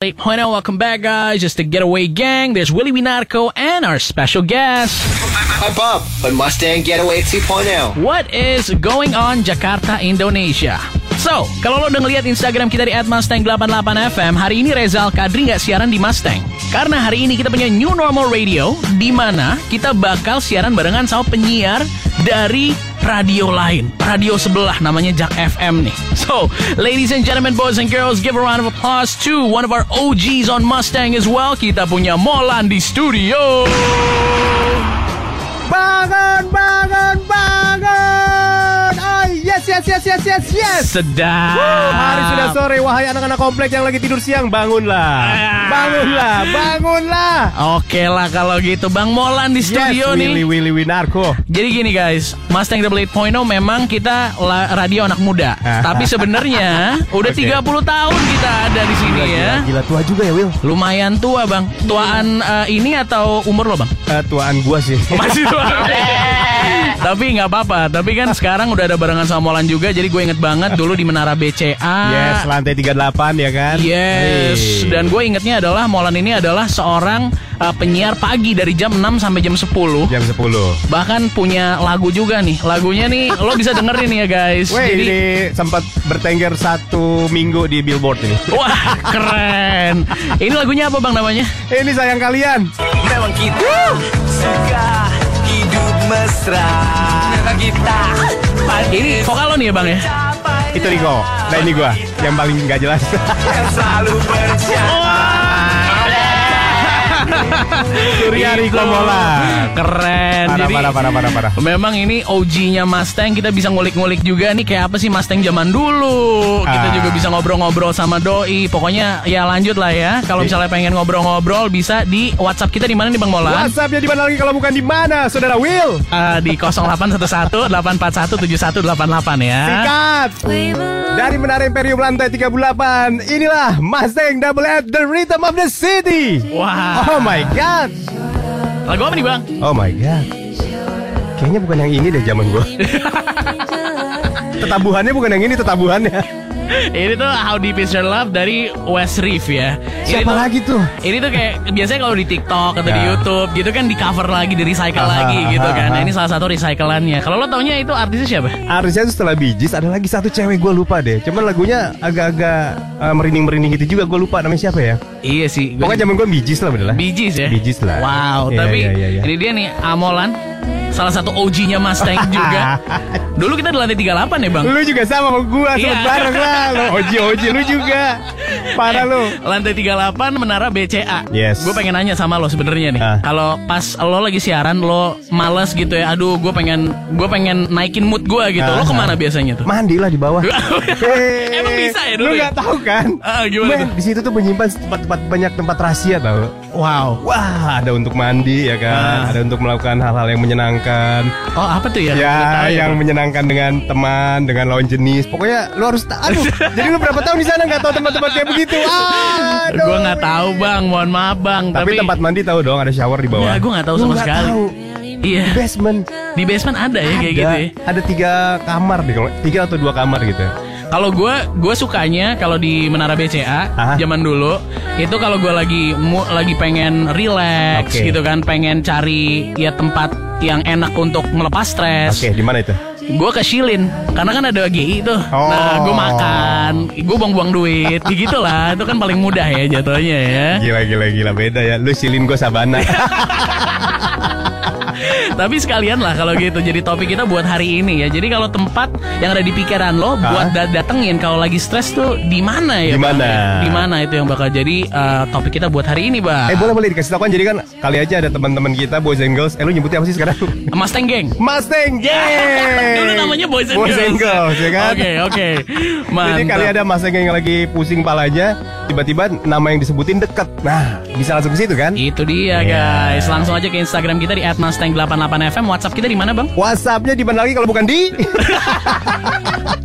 8.0, welcome back, guys. Just the Getaway Gang. There's Willie Winarco and our special guest. Hi, Bob, on Mustang Getaway 2.0. What is going on Jakarta, Indonesia? So, kalau lo udah ngeliat Instagram kita di @mustang88fm, hari ini Rezal Kadri nggak siaran di Mustang. Karena hari ini kita punya New Normal Radio, di mana kita bakal siaran barengan sama penyiar dari radio lain. Radio sebelah namanya Jack FM nih. So, ladies and gentlemen, boys and girls, give a round of applause to one of our OGs on Mustang as well. Kita punya Molan di studio. Bangun, bangun, bangun! Oh yes, yes, yes, yes, yes! Sedap. Hari sudah sore, wahai anak-anak komplek yang lagi tidur siang, bangunlah! Ah. Bangunlah, bangunlah! Oke lah kalau gitu, Bang Molan di studio yes, nih. Willy, Willy Winarko. Jadi gini guys, Mustang Double 8.0 memang kita radio anak muda. Tapi sebenarnya udah Oke. 30 tahun kita ada di sini ya. Gila tua juga ya, Will. Lumayan tua bang. Tuaan eh, ini atau umur lo bang? Eh, tuaan gua sih. Masih tua. Tapi nggak apa-apa. Tapi kan sekarang udah ada barengan sama Molan juga. Jadi gue inget banget dulu di Menara BCA. yes, lantai 38 ya kan? Yes, Hey. dan gue ingetnya adalah Molan ini adalah seorang uh, penyiar pagi dari jam 6 sampai jam 10. Jam 10. Bahkan punya lagu juga nih. Lagunya nih lo bisa dengerin ya guys. Weh, Jadi ini sempat bertengger satu minggu di billboard ini. wah keren. Ini lagunya apa bang namanya? ini sayang kalian. Memang kita suka hidup mesra. Kita Ini vokal lo nih ya bang ya? Itu Riko. Nah ini gua yang paling nggak jelas. akan selalu berjalan. Surya. Riko Mola. Keren. Parah, Jadi parah, parah, parah, parah. Memang ini OG-nya Mustang kita bisa ngulik-ngulik juga nih kayak apa sih Mustang zaman dulu. Kita Ah. juga bisa ngobrol-ngobrol sama doi. Pokoknya ya lanjut lah ya. Kalau misalnya pengen ngobrol-ngobrol bisa di WhatsApp kita di mana nih Bang Molan? WhatsAppnya di mana lagi kalau bukan di mana, saudara Will? Eh, di 0811 841 7188 ya. Sikat. Dari Menara Imperium lantai 38, inilah Mustang Double F, The Rhythm of the City. Wah. Oh my God. Lagu apa nih Bang? Oh my God. Kayaknya bukan yang ini deh zaman gua. tetabuhannya bukan yang ini, tetabuhannya. Ini tuh How Deep Is Your Love dari West Reef ya. Ini Siapa tuh- lagi tuh? Ini tuh kayak biasanya kalau di TikTok atau di Ya. YouTube gitu kan di cover lagi, di recycle Aha, lagi gitu aha, kan. Nah, ini salah satu recyclannya. Kalau lo taunya itu artisnya siapa? Artisnya tuh setelah Bijis ada lagi satu cewek gue lupa deh. Cuman lagunya agak-agak uh, merinding-merinding gitu juga gue lupa namanya siapa ya. Iya sih. gua- Pokoknya zaman gue Bijis lah bener lah. Gees ya? Gees lah. Wow, Iya, tapi iya, iya, iya. ini dia nih Amolan Salah satu OG-nya Mustang juga Dulu kita di lantai 38 ya bang Lu juga sama sama gua, Iya. sempet bareng lah. Lu oji oji lu juga. Parah lu. Lantai 38 Menara BCA Yes. Gue pengen nanya sama lo sebenarnya nih Ah. Kalau pas lo lagi siaran Lo males gitu ya Aduh gue pengen Gue pengen naikin mood gue gitu Lo Ah, ke mana biasanya tuh? Mandi lah di bawah. Hei. Emang bisa ya dulu Lu ya? nggak tahu kan? Ah, gimana di situ tuh menyimpan tempat-tempat banyak tempat rahasia tau. Wow Wah, ada untuk mandi ya kan, ada untuk melakukan hal-hal yang menyenangkan. Oh apa tuh ya? Ya, tahu yang menyenangkan dengan teman, dengan lawan jenis. Pokoknya lu harus tahu. Jadi lu berapa tahun di sana nggak tahu tempat-tempat kayak begitu? Aduh. Gue nggak tahu bang, mohon maaf bang. Tapi, tempat mandi tahu dong ada shower di bawah. Ya, gue nggak tahu Lu sama nggak sekali. tahu. Iya. Di basement. Di basement ada ya kayak ada, gitu ya. ada tiga kamar deh, kalau- tiga atau dua kamar gitu. Kalau gue, gue sukanya kalau di Menara BCA Aha. zaman dulu itu kalau gue lagi mu, lagi pengen relax Oke. gitu kan, pengen cari ya tempat yang enak untuk melepas stres. Oke, di mana itu? Gue ke Shilin karena kan ada GI tuh. Oh. Nah, gue makan, gue buang-buang duit, ya gitu lah. Itu kan paling mudah ya jatuhnya ya. Gila gila gila beda ya. Lu silin gue sabana. Tapi sekalian lah kalau gitu jadi topik kita buat hari ini ya. Jadi kalau tempat yang ada di pikiran lo buat da- datengin kalau lagi stres tuh di mana ya? Di mana? Di mana itu yang bakal jadi eh, topik kita buat hari ini, Bang? eh boleh boleh dikasih tahu kan jadi kan kali aja ada teman-teman kita boys and girls. Eh lu nyebutnya apa sih sekarang? Mustang Gang. Mustang Gang. Dulu namanya Boys and Boys Girls. and Girls, ya kan? Oke, oke. Jadi Mantap. kali ada Mustang Gang yang lagi pusing palanya, tiba-tiba nama yang disebutin deket. Nah, bisa langsung ke situ kan? Itu dia Iya. guys. Langsung aja ke Instagram kita di @mustang88fm. WhatsApp kita di mana, Bang? WhatsAppnya di mana lagi kalau bukan di?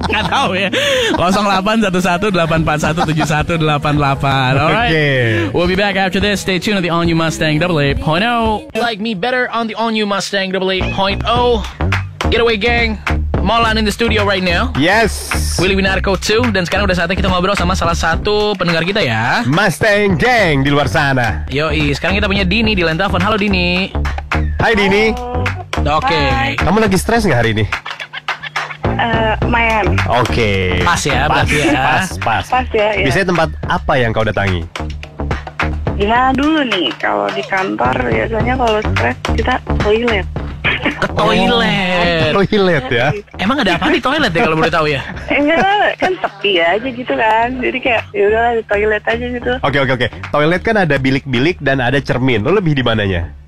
Nggak tahu ya. 0811-841-7188. Alright. Oke. We'll be back after this. Stay tuned on the all new Mustang Double 8.0. Like me better on the all new Mustang Double 8.0. Getaway gang. Molan in the studio right now. Yes. Willy Winarko 2 dan sekarang udah saatnya kita ngobrol sama salah satu pendengar kita ya. Mustang Gang di luar sana. Yoi, sekarang kita punya Dini di line telepon. Halo Dini. Hai Dini. Oke. Kamu lagi stres nggak hari ini? Eh, main Oke. Pas ya, Pas, berarti ya. pas, pas. pas ya, ya. Biasanya tempat apa yang kau datangi? Gimana dulu nih kalau di kantor biasanya kalau stres kita toilet. Ke toilet. Toilet ya. Emang ada apa di toilet ya kalau boleh tahu ya? Enggak, kan sepi aja gitu kan. Jadi kayak ya udahlah di toilet aja gitu. Oke oke oke. Toilet kan ada bilik-bilik dan ada cermin. Lo lebih di mananya?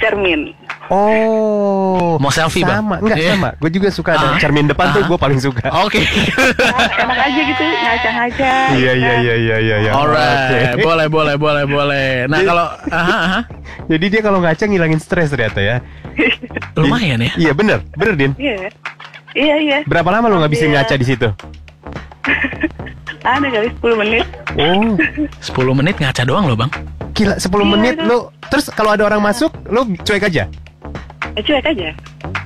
Cermin. Oh. Mau selfie, Bang? sama. Enggak Iya. sama. Gue juga suka ada Ah. cermin depan tuh Ah. gue paling suka. Oke. Nah, enak aja gitu ngaca-ngaca. Iya gitu iya iya iya iya. iya. Alright, Oke. boleh boleh boleh boleh. Nah kalau. Jadi dia kalau ngaca ngilangin stres ternyata ya. lumayan ya. Iya bener, bener Din. Iya. Iya, iya. Berapa lama lo ngabisin Iya. ngaca di situ? Ada kali 10 menit. Oh, 10 menit ngaca doang loh bang. gila 10 Iya, menit itu. lo. Terus kalau ada orang masuk, lo cuek aja. Eh, cuek aja.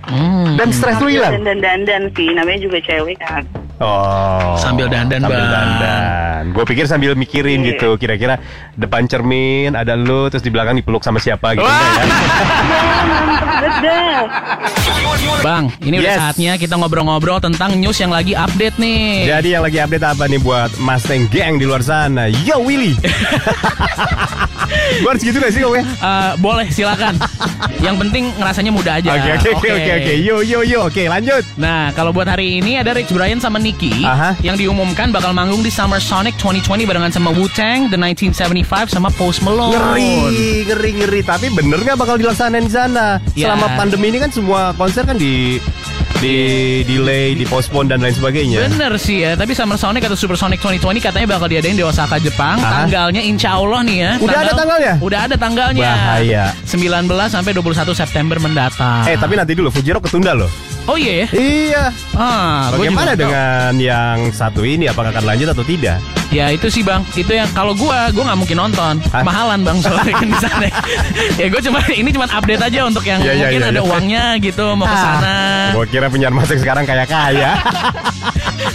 Hmm. Dan stres lo hilang. Dan dandan sih, namanya juga cewek kan. Oh. Sambil dandan, Sambil Bang. dandan. Gue pikir sambil mikirin Iya. gitu. Kira-kira depan cermin ada lo, terus di belakang dipeluk sama siapa gitu. Wah. enggak ya? Bedah. Bang, ini udah Yes. saatnya kita ngobrol-ngobrol tentang news yang lagi update nih. Jadi yang lagi update apa nih buat Mustang Gang di luar sana? Yo Willy. gue harus gitu gak sih gue? Eh, boleh silakan. yang penting ngerasanya muda aja. Oke oke oke oke oke. Yo yo yo. Oke lanjut. Nah, kalau buat hari ini ada Rich Brian sama Nicki Aha. yang diumumkan bakal manggung di Summer Sonic 2020 barengan sama Wu-Tang, The 1975 sama Post Malone. Ngeri, ngeri, ngeri. Tapi bener nggak bakal dilaksanain di sana? Ya. Selama pandemi ini kan semua konser kan di di delay, di postpone dan lain sebagainya. Bener sih ya, tapi Summer Sonic atau Super Sonic 2020 katanya bakal diadain di Osaka, Jepang. Aha. Tanggalnya insya Allah nih ya. Udah ada tanggalnya? Udah ada tanggalnya. Bahaya. 19 sampai 21 September mendatang. Eh tapi nanti dulu, Fuji Rock ketunda loh. Oh iya ya? Iya. Ah, gua Bagaimana juga tahu. dengan yang satu ini? Apakah akan lanjut atau tidak? Ya itu sih bang, itu yang kalau gua gua nggak mungkin nonton, Hah? mahalan bang soalnya kan di sana. ya gua cuma ini cuma update aja untuk yang Iya, iya, mungkin iya, ada iya. uangnya gitu mau ke sana. Gue kira penyiar masuk sekarang kaya kaya.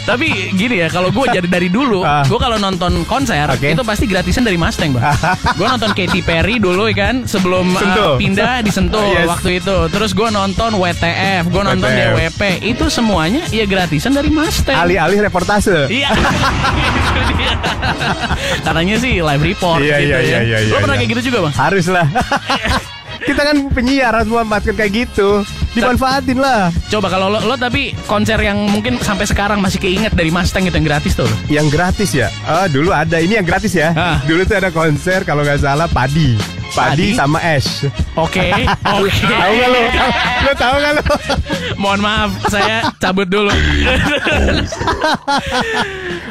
Tapi gini ya, kalau gua jadi dari dulu, Ah. gua kalau nonton konser Oke. itu pasti gratisan dari Mustang bang. gua nonton Katy Perry dulu ya kan sebelum uh, pindah di Sentul Yes. waktu itu. Terus gua nonton WTF, gua nonton WTF. DWP, itu semuanya ya gratisan dari Mustang. Alih-alih reportase. Iya. Katanya sih live report Iya, gitu iya, ya. iya, iya, Lo iya, pernah iya. kayak gitu juga bang? Harus lah. Kita kan penyiar harus memanfaatkan kayak gitu. Dimanfaatin lah. Coba kalau lo, lo tapi konser yang mungkin sampai sekarang masih keinget dari Mustang itu yang gratis tuh. lo. Yang gratis ya? Ah, dulu ada. Ini yang gratis ya. Ah. Dulu tuh ada konser kalau nggak salah Padi. Padi, Padi? sama Ash. Oke, oke. Tahu nggak lo? Lo tahu nggak lo? Mohon maaf, saya cabut dulu.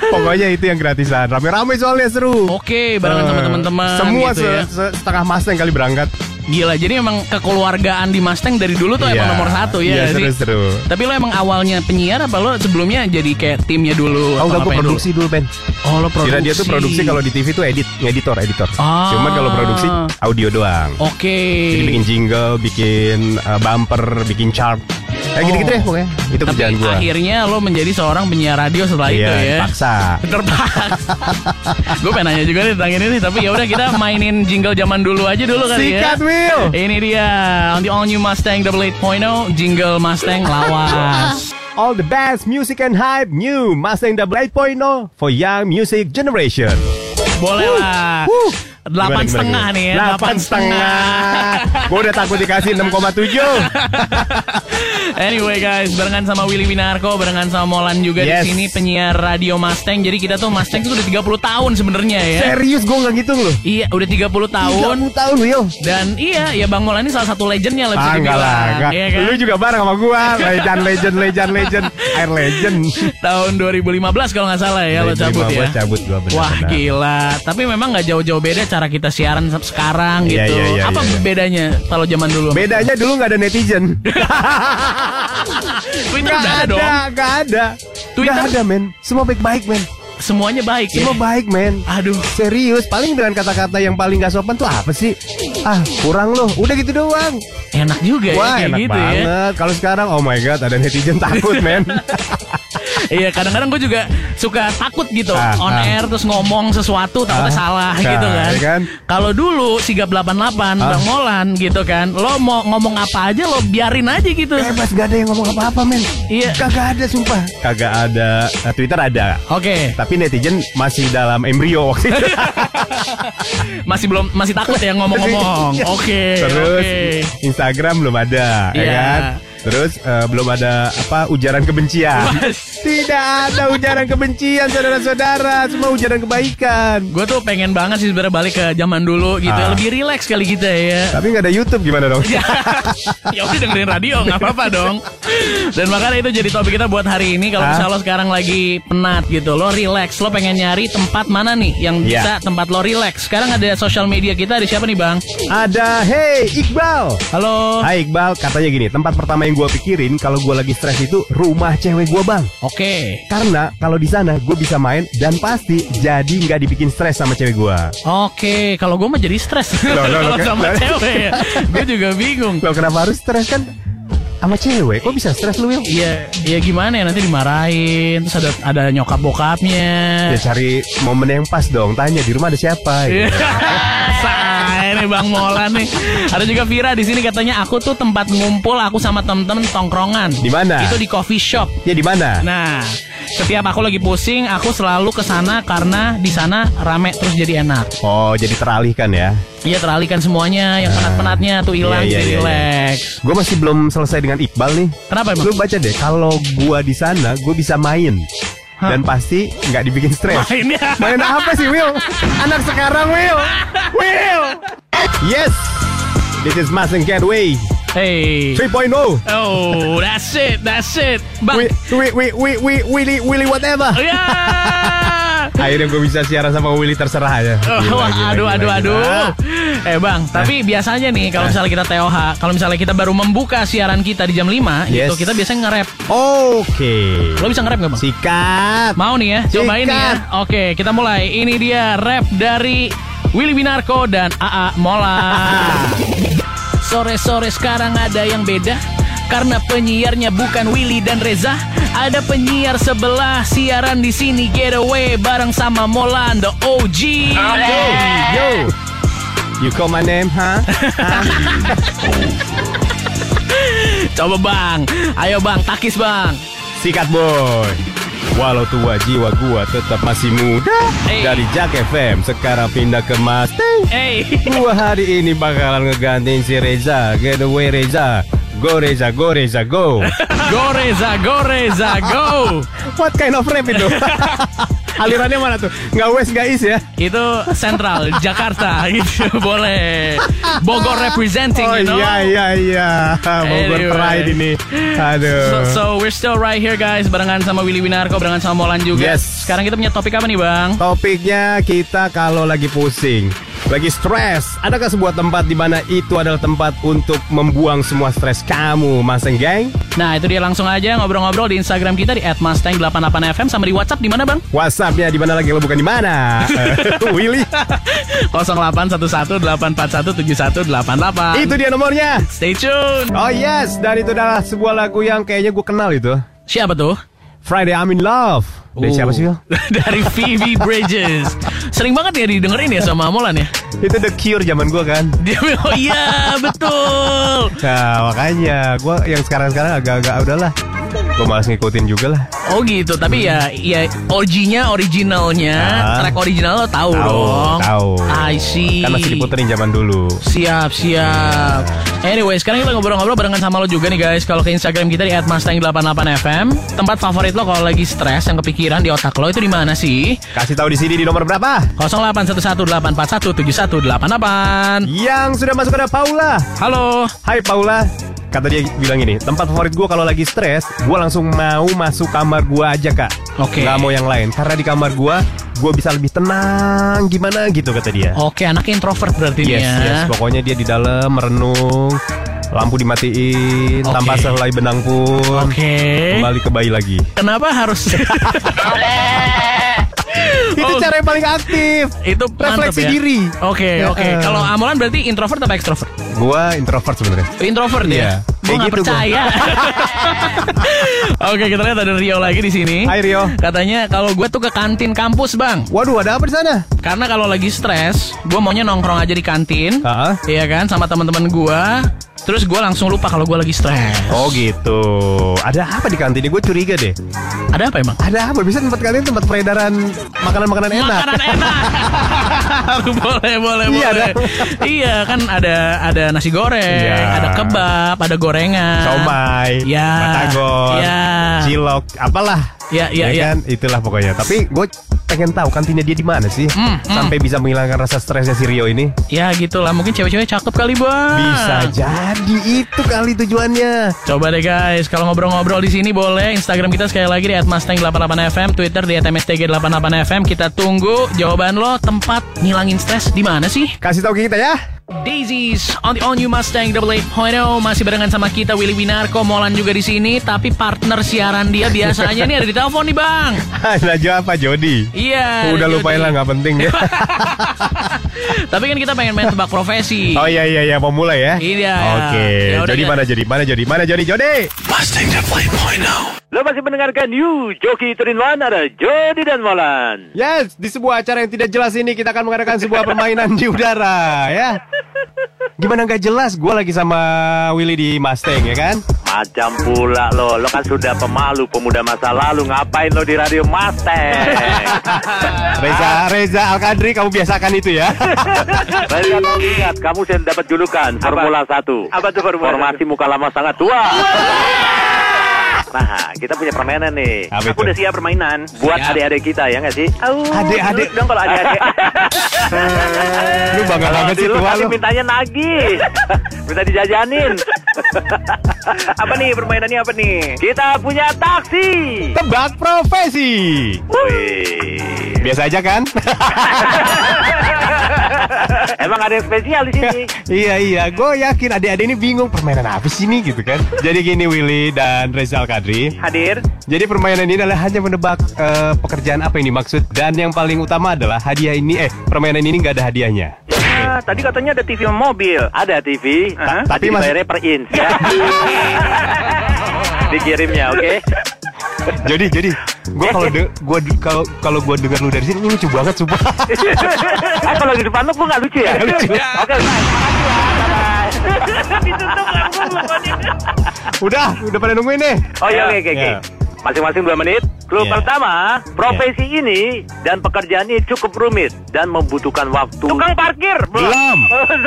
Pokoknya itu yang gratisan. Rame-rame soalnya seru. Oke, barengan sama Eh, teman-teman. Semua gitu ya. se- se- setengah Mustang kali berangkat. Gila, jadi emang kekeluargaan di Mustang dari dulu tuh Iya. emang nomor satu ya Iya, nggak sih? seru-seru. Tapi lo emang awalnya penyiar apa lo sebelumnya jadi kayak timnya dulu? Oh enggak, gue produksi dulu, Ben. Oh, lo produksi. Kira dia tuh produksi kalau di TV tuh edit, ngeditor, editor. Ah. Cuman kalau produksi audio doang. Oke. Jadi bikin jingle, bikin uh, bumper, bikin chart. Kayak Oh. gitu-gitu deh pokoknya. Itu Tapi kerjaan gua. akhirnya lo menjadi seorang penyiar radio setelah itu Iya, ya. paksa. Terpaksa. gue pengen nanya juga nih tentang ini nih, tapi ya udah kita mainin jingle zaman dulu aja dulu kali ya. Sikat Will. Ini dia on the all new Mustang Double 8.0 jingle Mustang lawas. All the best music and hype new Mustang Double 8.0 for young music generation. Boleh lah. Delapan setengah nih ya. Delapan setengah. Gue udah takut dikasih 6,7. Anyway guys, barengan sama Willy Winarko, barengan sama Molan juga Yes. di sini penyiar radio Mustang. Jadi kita tuh Mustang itu udah 30 tahun sebenarnya ya. Serius gue nggak ngitung loh. Iya, udah 30 tahun. 30 tahun Will. Dan iya, ya Bang Molan ini salah satu legendnya bisa Ah enggak lah, enggak. Iya kan? Lu juga bareng sama gua, legend, legend, legend, legend, air legend. Tahun 2015 kalau nggak salah ya lo 2015 cabut ya. cabut gua benar-benar. Wah gila. Tapi memang nggak jauh-jauh beda cara kita siaran se- sekarang Iya, gitu. iya, iya, Apa iya, iya. bedanya kalau zaman dulu? Bedanya dulu nggak ada netizen. Twitter udah ada ada, dong. nggak ada. Twitter? Nggak ada men. Semua baik-baik men. semuanya baik ya. Semua baik men Aduh. Serius Paling dengan kata-kata yang paling gak sopan tuh apa sih Ah kurang loh Udah gitu doang Enak juga ya Wah enak gitu ya. banget Kalau sekarang oh my god Ada netizen takut men Iya kadang-kadang gue juga suka takut gitu Ah, on ah. air terus ngomong sesuatu takutnya Ah, salah nah, gitu kan. ya kan? Kalau dulu Sigap 88 Bang Molan gitu kan, lo mau ngomong apa aja lo biarin aja gitu. Bebas gak ada yang ngomong apa-apa men Iya. Kagak ada sumpah Kagak ada Eh, Twitter ada Oke, Tapi netizen masih dalam embrio waktu itu masih belum masih takut ya ngomong-ngomong. Iya. Oke, Terus oke. Instagram belum ada ya Iya. kan Terus eh, belum ada apa ujaran kebencian Mas. Tidak ada ujaran kebencian saudara-saudara Semua ujaran kebaikan Gue tuh pengen banget sih sebenarnya balik ke zaman dulu gitu, Ah. lebih rileks kali kita ya. Tapi nggak ada YouTube gimana dong? ya udah dengerin radio nggak apa-apa dong. Dan makanya itu jadi topik kita buat hari ini. Kalau Hah? misalnya lo sekarang lagi penat gitu, lo relax, lo pengen nyari tempat mana nih yang Iya. bisa tempat lo relax. Sekarang ada sosial media kita, ada siapa nih bang? Ada Hey Iqbal Halo. Hai Iqbal, katanya gini, tempat pertama yang gue pikirin kalau gue lagi stres itu rumah cewek gue bang. Oke. Karena kalau di sana gue bisa main dan pasti jadi nggak dibikin stres sama cewek gue. Oke, kalau gue mah jadi stres kalau loh, sama cewek ya. Gue juga bingung. Lo kenapa harus stres kan? Sama cewek, kok bisa stres lu? Iya, iya gimana ya nanti dimarahin, terus ada ada nyokap bokapnya. Ya cari momen yang pas dong, tanya di rumah ada siapa. Iya. gitu. Say nih Bang Molan nih. Ada juga Vira di sini katanya aku tuh tempat ngumpul aku sama temen-temen tongkrongan. Di mana? Itu di coffee shop. Ya di mana? Nah, setiap aku lagi pusing, aku selalu ke sana karena di sana rame terus jadi enak. Oh, jadi teralihkan ya. Iya teralihkan semuanya, yang penat-penatnya tuh hilang Iya, iya, jadi iya, iya. relax. Gue masih belum selesai dengan Iqbal nih. Kenapa emang? Lu baca deh, kalau gua di sana, gue bisa main. Hah? Dan pasti nggak dibikin stres. Mainnya. Main apa sih Will? Anak sekarang Will. Will. Yes. This is Mas and Getaway Hey. 3.0. Oh, that's it, that's it. Bang. We we we we we Willy Willy whatever. Ya. Akhirnya gue bisa siaran sama Willy terserah aja. Oh, Gila, gila, aduh, gila, aduh, aduh. Eh bang, tapi biasanya nih kalau misalnya kita TOH, kalau misalnya kita baru membuka siaran kita di jam 5 Yes. gitu, kita biasanya nge-rap. Oke. Lo bisa nge-rap gak bang? Sikat. Mau nih ya, cobain nih ya. Sikat. Oke, kita mulai. Ini dia rap dari Willy Winarko dan AA Mola. Sore-sore sekarang ada yang beda karena penyiarnya bukan Willy dan Reza. Ada penyiar sebelah siaran di sini getaway bareng sama Molan the OG. Yo. You call my name, huh? Coba bang, ayo bang, takis bang. Sikat boy. Walau tua jiwa gua tetap masih muda Hey. Dari Jack FM sekarang pindah ke Mustang Hey, Gua hari ini bakalan ngegantiin si Reza Getaway Reza Go Reza, go Reza, go go Reza, go Reza, go. What kind of rap itu? Alirannya mana tuh? Nggak west, nggak east ya? Itu Central Jakarta gitu boleh. Bogor representing, Oh you know. iya, iya, iya Bogor Anyway. Pride ini Aduh So, so we're still right here guys barengan sama Willy Winarko barengan sama Molan juga. Yes. Sekarang kita punya topik apa nih bang? Topiknya kita kalau lagi pusing, lagi stres, adakah sebuah tempat di mana itu adalah tempat untuk membuang semua stres kamu, Maseng Gang? Nah itu dia langsung aja ngobrol-ngobrol di Instagram kita di @mustang88fm sama di WhatsApp di mana bang? WhatsAppnya di mana lagi lo bukan di mana? Willy, 0811-841-7188. itu dia nomornya. Stay tune. Oh yes, dan itu adalah sebuah lagu yang kayaknya gue kenal itu. Siapa tuh? Friday I'm in Love. Dari siapa sih? Wil? Dari Phoebe Bridges. Sering banget ya didengerin ya sama Molan ya. Itu The Cure zaman gue kan. Dia oh iya betul. Nah makanya gue yang sekarang-sekarang agak-agak udahlah. Gue malas ngikutin juga lah. Oh gitu, tapi ya ya OG-nya originalnya, Ah. track original lo tahu Tahu, dong. tahu. I see. Kan masih diputerin zaman dulu. Siap, siap. Anyway, sekarang kita ngobrol-ngobrol barengan sama lo juga nih guys. Kalau ke Instagram kita di @mustang88fm, tempat favorit lo kalau lagi stres yang kepikiran di otak lo itu di mana sih? Kasih tahu di sini di nomor berapa? 081184174188. Yang sudah masuk ada Paula. Halo. Hai Paula. Kata dia bilang ini, tempat favorit gue kalau lagi stres, gue langsung mau masuk kamar gue aja kak. Oke. Gak mau yang lain, karena di kamar gue, gue bisa lebih tenang, gimana gitu kata dia. Oke, anaknya introvert berarti yes, ya. yes. Pokoknya dia di dalam merenung, lampu dimatiin, Oke. tanpa sehelai benang pun, Oke. kembali ke bayi lagi. Kenapa harus Itu Oh. cara yang paling aktif. Itu Refleksi ya. diri. Oke, Ya, oke. eh. Kalau Amolan berarti introvert apa ekstrovert? Gua introvert sebenarnya. Introvert Iya. ya. Gue gitu percaya. Oke, kita lihat ada Rio lagi di sini. Hai, Rio. Katanya kalau gue tuh ke kantin kampus bang. Waduh, ada apa di sana? Karena kalau lagi stres, gue maunya nongkrong aja di kantin. Ah. Iya kan, sama teman-teman gue. Terus gue langsung lupa kalau gue lagi stres. Oh gitu. Ada apa di kantin ini? Gue curiga deh. Ada apa emang? Ada apa? Bisa tempat kalian tempat peredaran makanan-makanan enak. Makanan enak. boleh, boleh, Iya, boleh. ada. iya, kan ada ada nasi goreng, Iya. ada kebab, ada gorengan. Somai, Ya. batagor, Ya. cilok, apalah. Ya, ya, ya. kan? Itulah pokoknya. Tapi gue pengen tahu kantinnya dia di mana sih? Hmm, hmm. Sampai bisa menghilangkan rasa stresnya si Rio ini. Ya gitulah, mungkin cewek-cewek cakep kali bang. Bisa jadi itu kali tujuannya. Coba deh guys, kalau ngobrol-ngobrol di sini boleh. Instagram kita sekali lagi di @mustang88fm, Twitter di @mstg88fm. Kita tunggu jawaban lo. Tempat ngilangin stres di mana sih? Kasih tahu ke kita ya. Daisies on the all new Mustang Double Eight masih barengan sama kita Willy Winarko, Molan juga di sini. Tapi partner siaran dia biasanya nih ada di telepon nih bang. Najwa apa Jody? Iya. Udah Jody. lupain lah nggak penting ya. Tapi kan kita pengen main tebak profesi. oh iya iya iya mau mulai ya. Iya. Oke. Ya udah, Jadi ya. mana jadi mana jadi mana jadi Jody? Lo masih mendengarkan You Joki Terinwan ada Jody dan Molan. Yes, di sebuah acara yang tidak jelas ini kita akan mengadakan sebuah permainan di udara ya. Gimana nggak jelas? Gue lagi sama Willy di Mustang ya kan? Macam pula lo, lo kan sudah pemalu pemuda masa lalu. Ngapain lo di radio Mustang? Reza Reza Alkadri kamu biasakan itu ya. Reza ingat, kamu sudah dapat julukan Formula 1. Apa tuh Formula Formasi muka lama sangat tua. Nah, kita punya permainan nih. Apa Aku itu? udah siap permainan. Buat Siap. adik-adik kita ya nggak sih? Adik-adik. Dong kalau adik-adik. Lu bangga banget sih tua lu. mintanya nagih. Minta dijajanin. apa nih permainannya apa nih? Kita punya taksi. Tebak profesi. Wih. Biasa aja kan? Emang ada yang spesial di sini. iya iya, gue yakin adik-adik ini bingung permainan apa sih ini gitu kan. Jadi gini Willy dan Reza Alkadri. Hadir. Jadi permainan ini adalah hanya menebak eh, pekerjaan apa ini maksud dan yang paling utama adalah hadiah ini eh permainan ini nggak ada hadiahnya. Ah, tadi katanya ada TV sama mobil. Ada TV, Hah? tapi Tapi dibayarnya per inch ya. Dikirimnya, oke? Jadi jadi gue kalau de- gua de- kalau kalau gue dengar lu dari sini ini lucu banget sumpah. Ah, kalau di depan lu gua nggak lucu ya? Lucu. Oke, bye. Ditutup teleponnya. udah udah pada nungguin nih. Oh iya, oke, oke, oke. Masing-masing dua menit. Clue Ya. pertama, profesi ini dan pekerjaan ini cukup rumit dan membutuhkan waktu. Tukang parkir. Belum.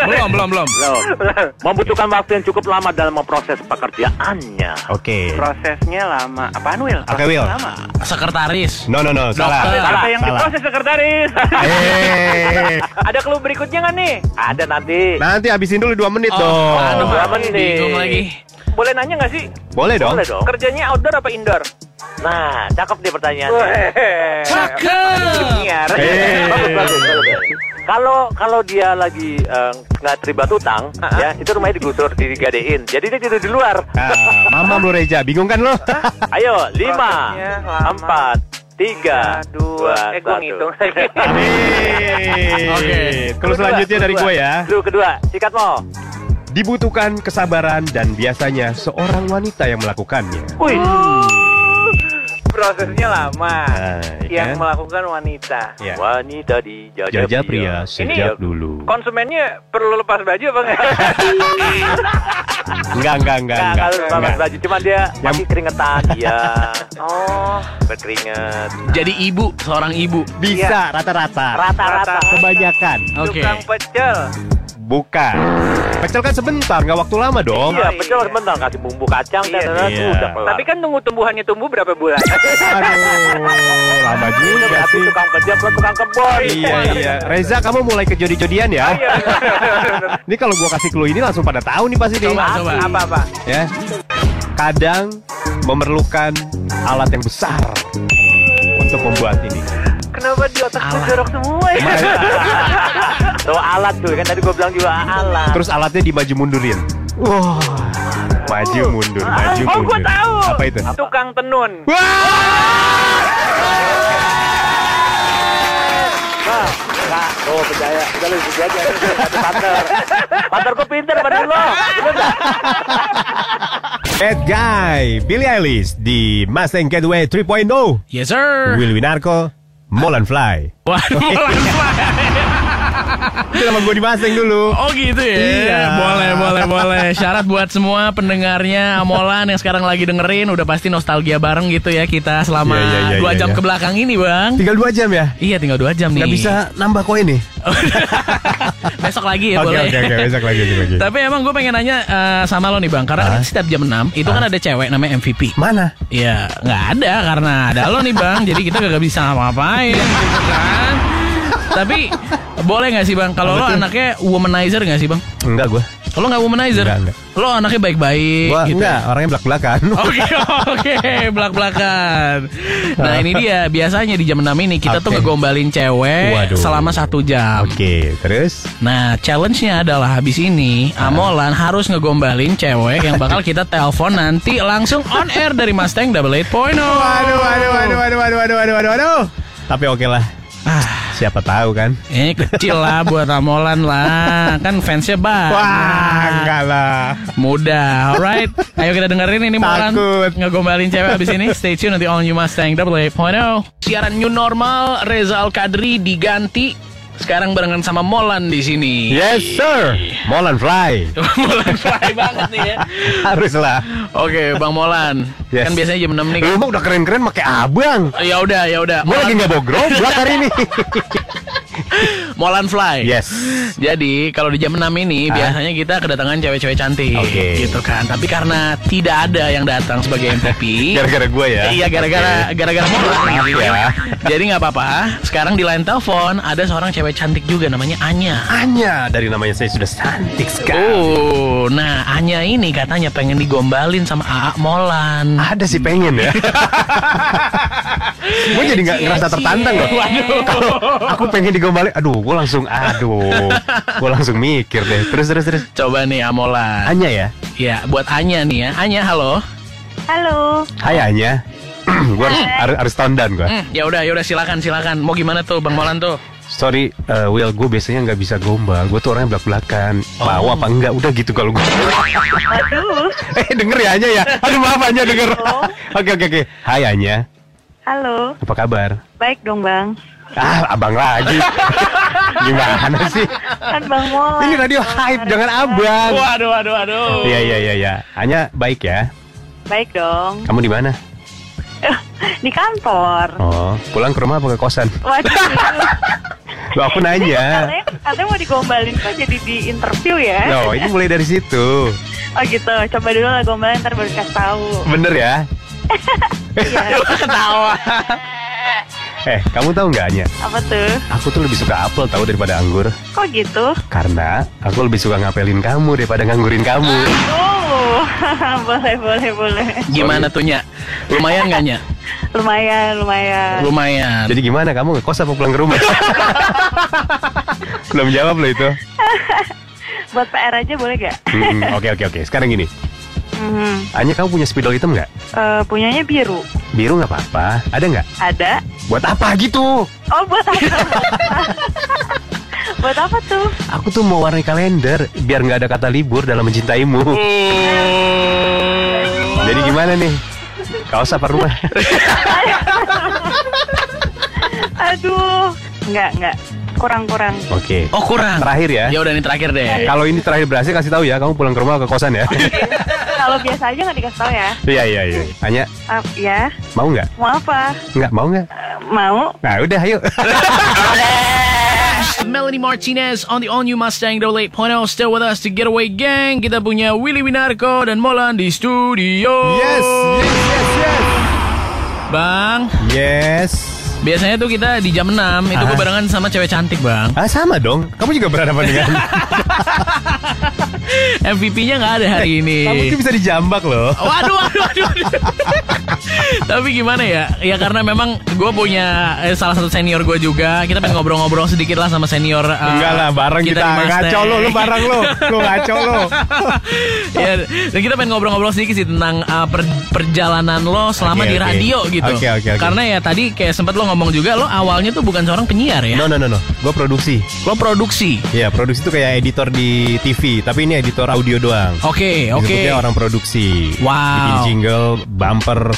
belum, belum, belum. Belum. membutuhkan waktu yang cukup lama dalam memproses pekerjaannya. Oke. Prosesnya lama. Apaan Will? Oke, Will. Lama. Sekretaris. No no no salah. Dokter. Salah. Apa yang salah. diproses sekretaris? Eh, ada clue berikutnya nggak nih? Ada nanti. nanti habisin dulu dua menit Oh, dong. aduh, Dua aduh, menit. bingung lagi. Boleh nanya nggak sih? Boleh dong. Boleh dong. Kerjanya outdoor apa indoor? Nah, cakep nih pertanyaannya. Cakep. Nyiar. Bagus, bagus, bagus. Kalau kalau dia lagi eh, nggak terlibat utang, Ah, ah. ya itu rumahnya digusur, digadein. Jadi dia tidur di luar. Ah, mamam lu Reja, bingung kan lu? Ayo, lima, empat, tiga, dua, Eh, gua satu. ngitung. Amin. Oke. Terus selanjutnya dari gue ya. Dulu kedua, sikat mau. Dibutuhkan kesabaran dan biasanya seorang wanita yang melakukannya. Wih, Prosesnya lama. Nah, yang kan? melakukan wanita. Ya. wanita di jajah, Jajah pria sejak dulu. Konsumennya perlu lepas baju apa enggak? Enggak, enggak, enggak, Nggak, enggak. kalau pakai enggak. baju cuma dia Yang- masih keringetan, iya. oh, Berkeringet. Jadi ibu, seorang ibu. Bisa rata-rata. Rata-rata. Kebanyakan. Oke. tukang pecel. Bukan. Pecel kan sebentar, nggak waktu lama dong. Iya, betul iya. sebentar kasih bumbu kacang Iya, dan iya. udah kelar. Tapi kan tunggu tumbuhannya tumbuh berapa bulan? Aduh, lama juga berarti sih. tukang kerja plus tukang kebun. Iya, iya. Reza, kamu mulai ke jodi-jodian ya. Ini kalau gua kasih clue ini langsung pada tahu nih pasti nih. Coba, coba. apa apa? Ya. Kadang memerlukan alat yang besar untuk membuat ini. Kenapa di otak gue jorok semua ya? Tuh alat tuh kan tadi gua bilang juga alat. Terus alatnya dimaju mundurin. Wah. Maju mundur, maju Oh, mundur. gue tahu. Apa itu? Tukang tenun. Wah! Ah, enggak. Oh, percaya. Udah lu ikuti aja. Partner. Partnerku pinter pada lo. Bad Guy, Billie Eilish di Mustang Getaway 3.0. Yes sir. Will Winarko, Molan Fly. Molan Fly. Itu nama gue di Mustang dulu. Oh gitu ya. Iya. Boleh, boleh, boleh. Syarat buat semua pendengarnya Amolan yang sekarang lagi dengerin udah pasti nostalgia bareng gitu ya kita selama Iya, iya, iya, dua iya, jam iya. ke belakang ini, Bang. Tinggal dua jam ya? Iya, tinggal dua jam nih. Nggak bisa nambah koin nih? Besok lagi ya Oke, boleh. oke, oke. Besok lagi, lagi. Tapi emang gue pengen nanya eh, sama lo nih bang, karena Hah? setiap jam 6 itu kan ada cewek namanya MVP. Mana? Ya nggak ada karena ada lo nih bang, jadi kita gak bisa ngapa-ngapain gitu kan. Tapi boleh gak sih bang? Kalau lo anaknya womanizer gak sih bang? Enggak gue. Kalau gak womanizer? Enggak, enggak. Lo anaknya baik-baik Gua, gitu. Enggak, ya? orangnya belak-belakan. Oke, oke, belak-belakan. Nah, ini dia biasanya di jam 6 ini kita okay. tuh ngegombalin cewek Waduh. selama satu jam. Oke, okay, terus? Nah, challenge-nya adalah habis ini ah. Amolan harus ngegombalin cewek yang bakal kita telepon nanti langsung on air dari Mustang Double Eight Point. Waduh, waduh, waduh, waduh, waduh, waduh, waduh, waduh. Tapi oke okay lah. Ah siapa tahu kan? ini kecil lah buat Amolan lah. Kan fansnya banyak. Wah, enggak lah. Mudah, alright. Ayo kita dengerin ini Molan Takut. ngegombalin cewek habis ini. Stay tune nanti all new Mustang Double Eight Point. Siaran new normal Reza Al Kadri diganti sekarang barengan sama Molan di sini. Yes, sir. Molan fly. Molan fly banget nih ya. Harus lah. Oke, Bang Molan. Yes. Kan biasanya jam 6 nih. Lu mah udah keren-keren pakai abang. Ya udah, ya udah. Gue lagi nggak bawa gerobak hari ini. Molan Fly. yes. Jadi kalau di jam 6 ini Hah? biasanya kita kedatangan cewek-cewek cantik Oke. gitu kan. Tapi karena tidak ada yang datang sebagai MVP. Gara-gara gue ya. Iya gara-gara gara-gara Molan gitu ya. Jadi nggak apa-apa. Sekarang di line telepon ada seorang cewek cantik juga namanya Anya. Anya dari namanya saya sudah cantik sekali. Oh, nah Anya ini katanya pengen digombalin sama AA Molan. Ada sih pengen ya. gue jadi nggak ngerasa tertantang loh. Waduh. Kalau aku pengen digombalin, aduh, gue langsung, aduh, gue langsung mikir deh. Terus terus terus. Coba nih Amolan. Anya ya. Ya, buat Anya nih ya. Anya, halo. Halo. Hai Anya. gue harus, harus harus tone down gue. Hmm, ya udah, ya udah silakan, silakan. Mau gimana tuh, Bang Molan tuh? Sorry, eh, Will, gue biasanya nggak bisa gombal. Gue tuh orangnya belak-belakan. Mau apa enggak? Udah gitu kalau gue. Aduh. eh denger ya Anya ya. Aduh maaf Anya denger. Oke oke oke. Hai Anya. Halo. Apa kabar? Baik dong, Bang. Ah, abang lagi. Gimana sih? Kan Bang. Ini radio hype, jangan abang. Waduh, waduh, waduh. Iya iya iya iya. Anya baik ya. Baik dong. Kamu di mana? Di kantor. Oh, pulang ke rumah apa ke kosan? Waduh. Loh, aku nanya. Katanya, katanya mau digombalin kok jadi di interview ya? Loh, ini mulai dari situ. Oh gitu. Coba dulu lah gombalin ntar baru kasih tahu. Bener ya? Iya. Ketawa. Eh, kamu tahu nggak Anya? Apa tuh? Aku tuh lebih suka apel tahu daripada anggur. Kok gitu? Karena aku lebih suka ngapelin kamu daripada nganggurin kamu. Oh, boleh boleh boleh. Gimana tuh, Nya? Lumayan nggak, Nya? Lumayan lumayan. Lumayan. Jadi gimana kamu ngekos apa pulang ke rumah? Belum jawab loh itu. Buat PR aja boleh gak? Hmm, Oke oke oke. Sekarang gini, Hmm, Anya kamu punya spidol hitam nggak? eh, punyanya biru. Biru nggak apa-apa. Ada nggak? Ada. Buat apa gitu? Oh buat apa? Buat apa tuh? Aku tuh mau warnai kalender biar nggak ada kata libur dalam mencintaimu. Jadi gimana nih? Kaos apa rumah? Aduh, nggak nggak kurang kurang. Oke. Oh, kurang. Terakhir ya. Ya udah ini terakhir deh. Kalau ini terakhir berhasil kasih tahu ya, kamu pulang ke rumah ke kosan ya. Kalau biasa aja nggak dikasih tahu ya? Iya iya iya. Anya Ah, ya, mau nggak? mau apa? Nggak mau nggak? Eh, mau? Nah udah ayo. Melanie Martinez on the all new Mustang Double 8.0 still with us to Getaway Gang. Kita punya Willy Winarko dan Molan di studio. yes yes yes. Bang, Yes. biasanya tuh kita di jam 6 itu Ah. gue barengan sama cewek cantik, Bang. Ah sama dong. Kamu juga berhadapan dengan. MVP-nya nggak ada hari ini. Kamu tuh bisa dijambak loh. Waduh, waduh, waduh. waduh. Tapi gimana ya? Ya karena memang gue punya eh, salah satu senior gue juga. Kita pengen ngobrol-ngobrol sedikit lah sama senior. eh, Enggak lah, bareng kita, Mustang. ngaco lo, lu bareng lo, lu ngaco lo. ya, dan kita pengen ngobrol-ngobrol sedikit sih tentang uh, per- perjalanan lo selama Oke, di radio gitu. Oke, oke, oke. Karena ya tadi kayak sempat lo ngomong juga lo awalnya tuh bukan seorang penyiar ya. No no no no, gue produksi. Lo produksi. Ya produksi itu kayak editor di TV, tapi ini editor audio doang. Oke, oke. Disebutnya orang produksi. Wow. Bikin jingle, bumper,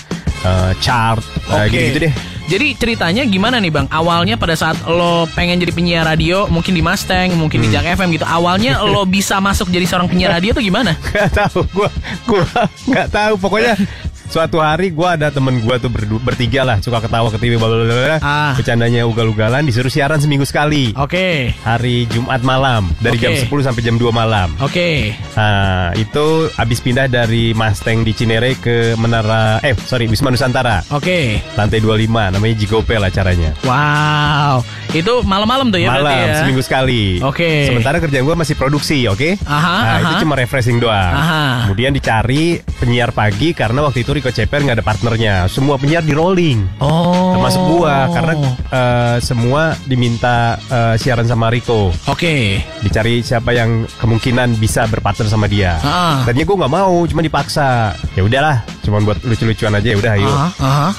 eh, chart, eh, Oke. gitu-gitu deh. Jadi ceritanya gimana nih bang? Awalnya pada saat lo pengen jadi penyiar radio, mungkin di Mustang, mungkin di Hmm. Jack FM gitu. Awalnya lo bisa masuk jadi seorang penyiar radio tuh gimana? Gak tahu, gue gua nggak tahu. Pokoknya suatu hari gue ada temen gue tuh berdu- bertiga lah, suka ketawa ke TV, bla bla bla, bla. Ah. bercandanya ugal-ugalan, disuruh siaran seminggu sekali. Oke, Hari Jumat malam dari Oke. jam 10 sampai jam 2 malam. oke, Nah, itu abis pindah dari Mustang di Cinere ke Menara eh sorry Wisma Nusantara. oke. Lantai 25 namanya Jigopel acaranya. Wow, itu malam-malam tuh ya Malam berarti ya? seminggu sekali. Oke. Sementara kerjaan gue masih produksi, oke? Aha, nah, aha. itu cuma refreshing doang. Aha. Kemudian dicari penyiar pagi karena waktu itu Rico Ceper nggak ada partnernya. Semua penyiar di rolling. Oh, Termasuk gua karena eh, semua diminta eh, siaran sama Rico. Oke, Dicari siapa yang kemungkinan bisa berpartner sama dia. Ah. Tadinya gue nggak mau, cuma dipaksa. Ya udahlah, cuma buat lucu-lucuan aja ya udah ayo. Aha, aha.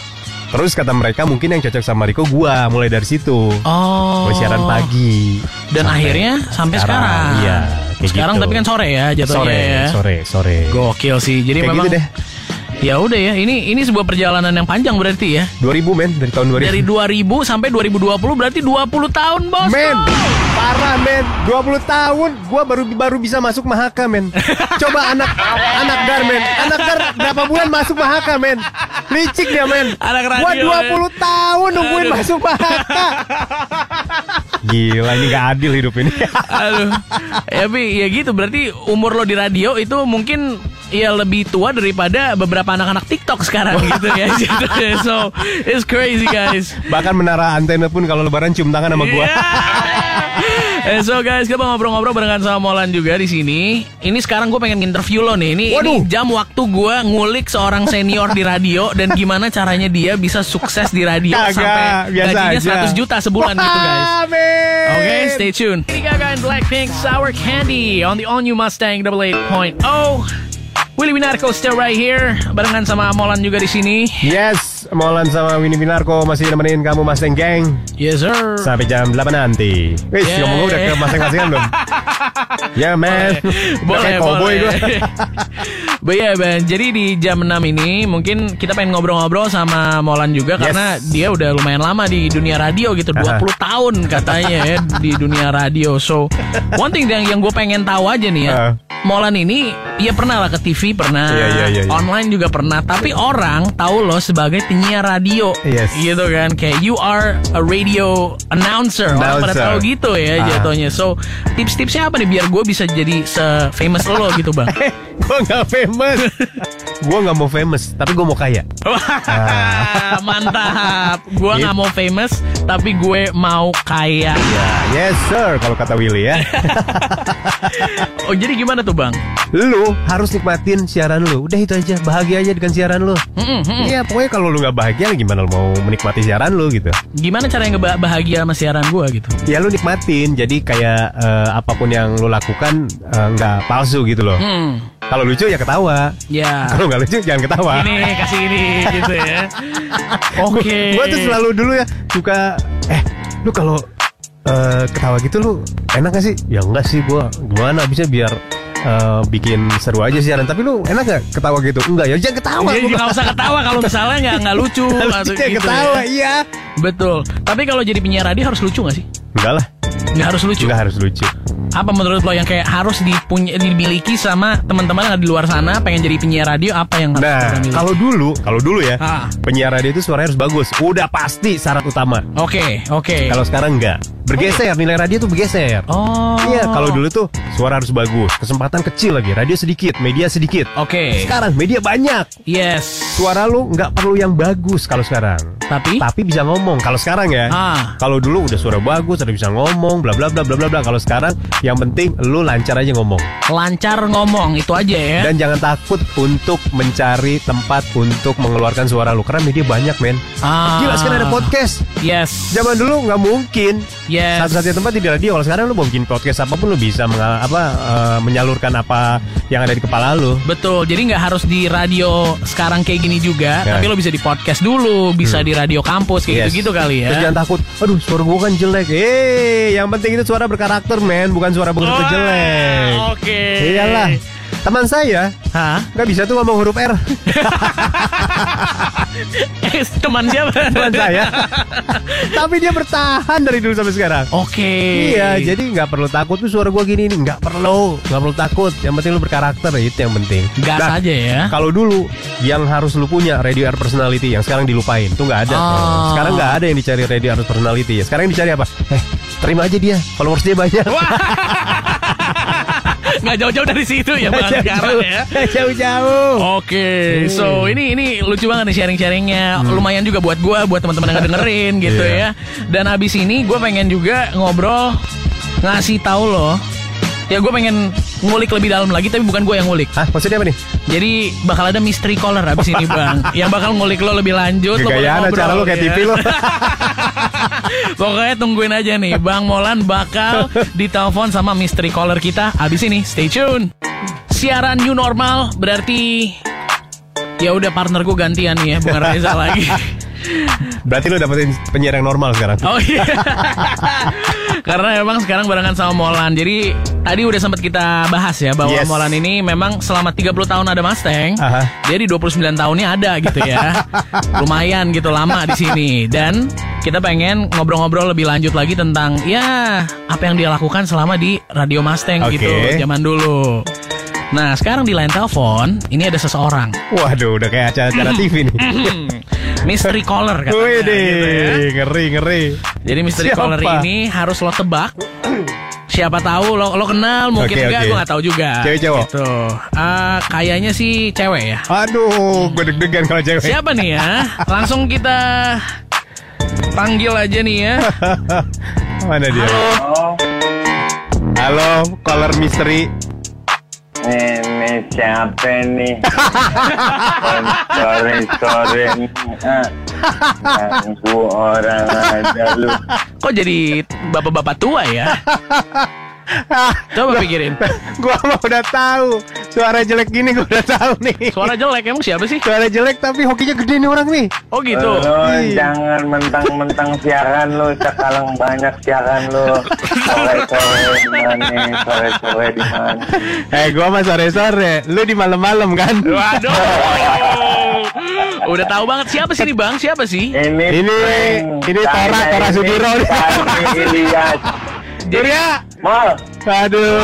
Terus kata mereka mungkin yang cocok sama Rico gua mulai dari situ. Oh. Gue siaran pagi. Dan Sampai akhirnya sampai sekarang. Iya. kayak Sekarang gitu. tapi kan sore ya jatuhnya sore, ya. sore, sore. Gokil sih. Jadi Kayak memang gitu deh. Ya udah ya, ini ini sebuah perjalanan yang panjang berarti ya. 2000 men dari tahun 2000. Dari 2000 sampai 2020 berarti 20 tahun, Bos. Men, parah men, 20 tahun gua baru baru bisa masuk Mahaka men. Coba anak anak Gar men, anak Gar berapa bulan masuk Mahaka men? Licik dia men. Anak radio, Gua 20 tahun nungguin Aduh. masuk Mahaka. Gila ini gak adil hidup ini. Aduh. Ya, Bi, ya gitu berarti umur lo di radio itu mungkin ya lebih tua daripada beberapa anak-anak TikTok sekarang gitu ya. so, it's crazy guys. Bahkan menara antena pun kalau lebaran cium tangan sama gua. Yeah. Eh, so guys, kita ngobrol-ngobrol barengan sama Molan juga di sini. Ini sekarang gue pengen interview lo nih. Ini, ini jam waktu gue ngulik seorang senior di radio dan gimana caranya dia bisa sukses di radio Kagak, sampai gajinya aja. 100 juta sebulan gitu guys. men. Oke, stay tuned. Lady Gaga and Blackpink Sour Candy on the all new Mustang 88.0. Willy Winarko still right here barengan sama Molan juga di sini. Yes, Molan sama Winnie Binarko masih nemenin kamu Mustang Gang Yes sir. sampai jam 8 nanti. Wih, Yeah. ngomong udah ke masing-masingan belum? Ya, man. Udah boleh, cowboy boleh. But yeah, Ben, jadi di jam 6 ini mungkin kita pengen ngobrol-ngobrol sama Molan juga Yes. karena dia udah lumayan lama di dunia radio gitu, 20 Aha. tahun katanya ya di dunia radio. So, one thing yang yang gue pengen tahu aja nih ya. Ah. Molan ini ya pernah lah ke TV pernah, Iya, iya, iya, iya. online juga pernah, tapi orang tahu lo sebagai penyiar radio, Yes. gitu kan, kayak you are a radio announcer, orang pada tahu gitu ya Ah. jatuhnya. So tips-tipsnya apa nih biar gue bisa jadi se-famous lo gitu bang? Gua nggak famous. gua nggak mau famous, tapi gua mau kaya. Mantap. Gue Gitu. nggak mau famous, tapi gue mau kaya. Yes sir, kalau kata Willy ya. Oh jadi gimana tuh bang? lu harus nikmatin siaran lu. Udah itu aja, bahagia aja dengan siaran lu. Iya, pokoknya kalau lu nggak bahagia, gimana lu mau menikmati siaran lu gitu? Gimana cara yang bahagia sama siaran gue gitu? Ya lu nikmatin, jadi kayak eh, apa pun yang lu lakukan eh, nggak palsu gitu loh. Hmm, Kalau lucu ya ketawa. Ya. Kalau nggak lucu jangan ketawa. Ini kasih ini gitu ya. Oke. Gue tuh selalu dulu ya suka eh lu kalau eh, ketawa gitu lu enak gak sih? Ya enggak sih gua gimana bisa biar eh, bikin seru aja siaran. Tapi lu enak gak ketawa gitu? Enggak ya jangan ketawa. Jadi Gua nggak usah ketawa kalau misalnya nggak nggak lucu. atau jangan gitu ketawa, ya. iya. Betul. Tapi kalau jadi penyiar radio harus lucu nggak sih? Enggak lah, Nggak harus lucu. enggak harus lucu. Apa menurut lo yang kayak harus dipunya, dimiliki sama teman-teman yang ada di luar sana pengen jadi penyiar radio apa yang harus Nah, kalau dulu, kalau dulu ya, Ah. penyiar radio itu suaranya harus bagus. Udah pasti syarat utama. Oke, oke. Kalau sekarang enggak. Bergeser nilai radio tuh bergeser. Oh. Iya, kalau dulu tuh suara harus bagus, kesempatan kecil lagi, radio sedikit, media sedikit. Oke. Sekarang media banyak, Yes. suara lu nggak perlu yang bagus kalau sekarang. Tapi Tapi bisa ngomong. Kalau sekarang ya, Ah. kalau dulu udah suara bagus, udah bisa ngomong, bla bla bla bla bla bla. Kalau sekarang yang penting lu lancar aja ngomong. lancar ngomong itu aja ya. Dan jangan takut untuk mencari tempat untuk mengeluarkan suara lu karena media banyak men. Ah. Gila sekarang ada podcast. Yes. Zaman dulu nggak mungkin. Yes. Satu-satunya tempat di radio. Kalau sekarang lu mau bikin podcast apa pun lu bisa apa eh, menyalurkan apa yang ada di kepala lu. Betul, jadi nggak harus di radio sekarang kayak gini juga, Ya. tapi lo bisa di podcast dulu, bisa di radio kampus kayak Yes. gitu-gitu kali Terus ya. jangan takut. Aduh suara gua kan jelek. Eh, yang penting itu suara berkarakter men, bukan suara begitu Wah, jelek. Oke. Iyalah. Teman saya Hah? nggak bisa tuh ngomong huruf R. Eh, teman siapa? Teman saya. Tapi dia bertahan dari dulu sampai sekarang. Oke. Iya, jadi nggak perlu takut tuh suara gua gini nih, nggak perlu, nggak perlu takut. Yang penting lu berkarakter itu yang penting. gas Nah, aja ya. Kalau dulu yang harus lu punya radio air personality yang sekarang dilupain, tuh nggak ada. Oh. Sekarang nggak ada yang dicari radio air personality. Sekarang yang dicari apa? Eh, terima aja dia, followers dia banyak. Nggak jauh-jauh dari situ ya bang sekarang ya. Jauh-jauh. Oke, so ini ini lucu banget nih sharing-sharingnya. Lumayan juga buat gua, buat teman-teman yang dengerin gitu Iya. ya. Dan abis ini gue pengen juga ngobrol ngasih tahu lo. Ya gue pengen ngulik lebih dalam lagi, tapi bukan gue yang ngulik. Hah, maksudnya apa nih? Jadi bakal ada mystery caller abis ini bang, yang bakal ngulik lo lebih lanjut. lo ngobrol, acara lu kayak ya. TV lu. Pokoknya tungguin aja nih, Bang Molan bakal ditelepon sama mystery caller kita abis ini. Stay tune. Siaran new normal berarti ya udah partner gue gantian nih ya, bukan Reza lagi. Berarti lu dapetin penyiar yang normal sekarang. Oh iya. Karena memang sekarang barengan sama Molan. Jadi tadi udah sempat kita bahas ya bahwa Yes. Molan ini memang selama 30 tahun ada Mustang. Aha. Jadi 29 tahunnya ada gitu ya. Lumayan gitu lama di sini dan kita pengen ngobrol-ngobrol lebih lanjut lagi tentang ya apa yang dia lakukan selama di Radio Mustang Oke. gitu zaman dulu. Nah, sekarang di line telepon ini ada seseorang. Waduh, udah kayak acara-acara TV nih. Mystery caller katanya Wih gitu ya. ngeri ngeri. Jadi mystery Siapa? caller ini harus lo tebak. Siapa tahu lo lo kenal mungkin Oke, enggak oke. gue nggak tahu juga. Cewek, cowok? Gitu. Ah, kayaknya sih cewek ya. Aduh, gue deg-degan kalau cewek. Siapa nih ya? Langsung kita panggil aja nih ya. Mana dia? Halo, caller mystery. Ini siapa nih? Sore sore nih. Ganggu orang aja lu. Kok jadi bapak-bapak tua ya? Coba pikirin. Gua mah udah tahu. Suara jelek gini gua udah tahu nih. Suara jelek emang siapa sih? Suara jelek tapi hokinya gede nih orang nih. Oh gitu. Lo Iya. jangan mentang-mentang siaran lu, sekarang banyak siaran lu. Sore-sore di mana? Sore-sore di mana? Eh, gua mah sore-sore. Lu di malam-malam kan? Waduh. Udah tahu banget siapa sih nih Bang? Siapa sih? Ini Ini- ini Tora- Tora ini Sudiro Ilyas. Surya. Mal, Aduh,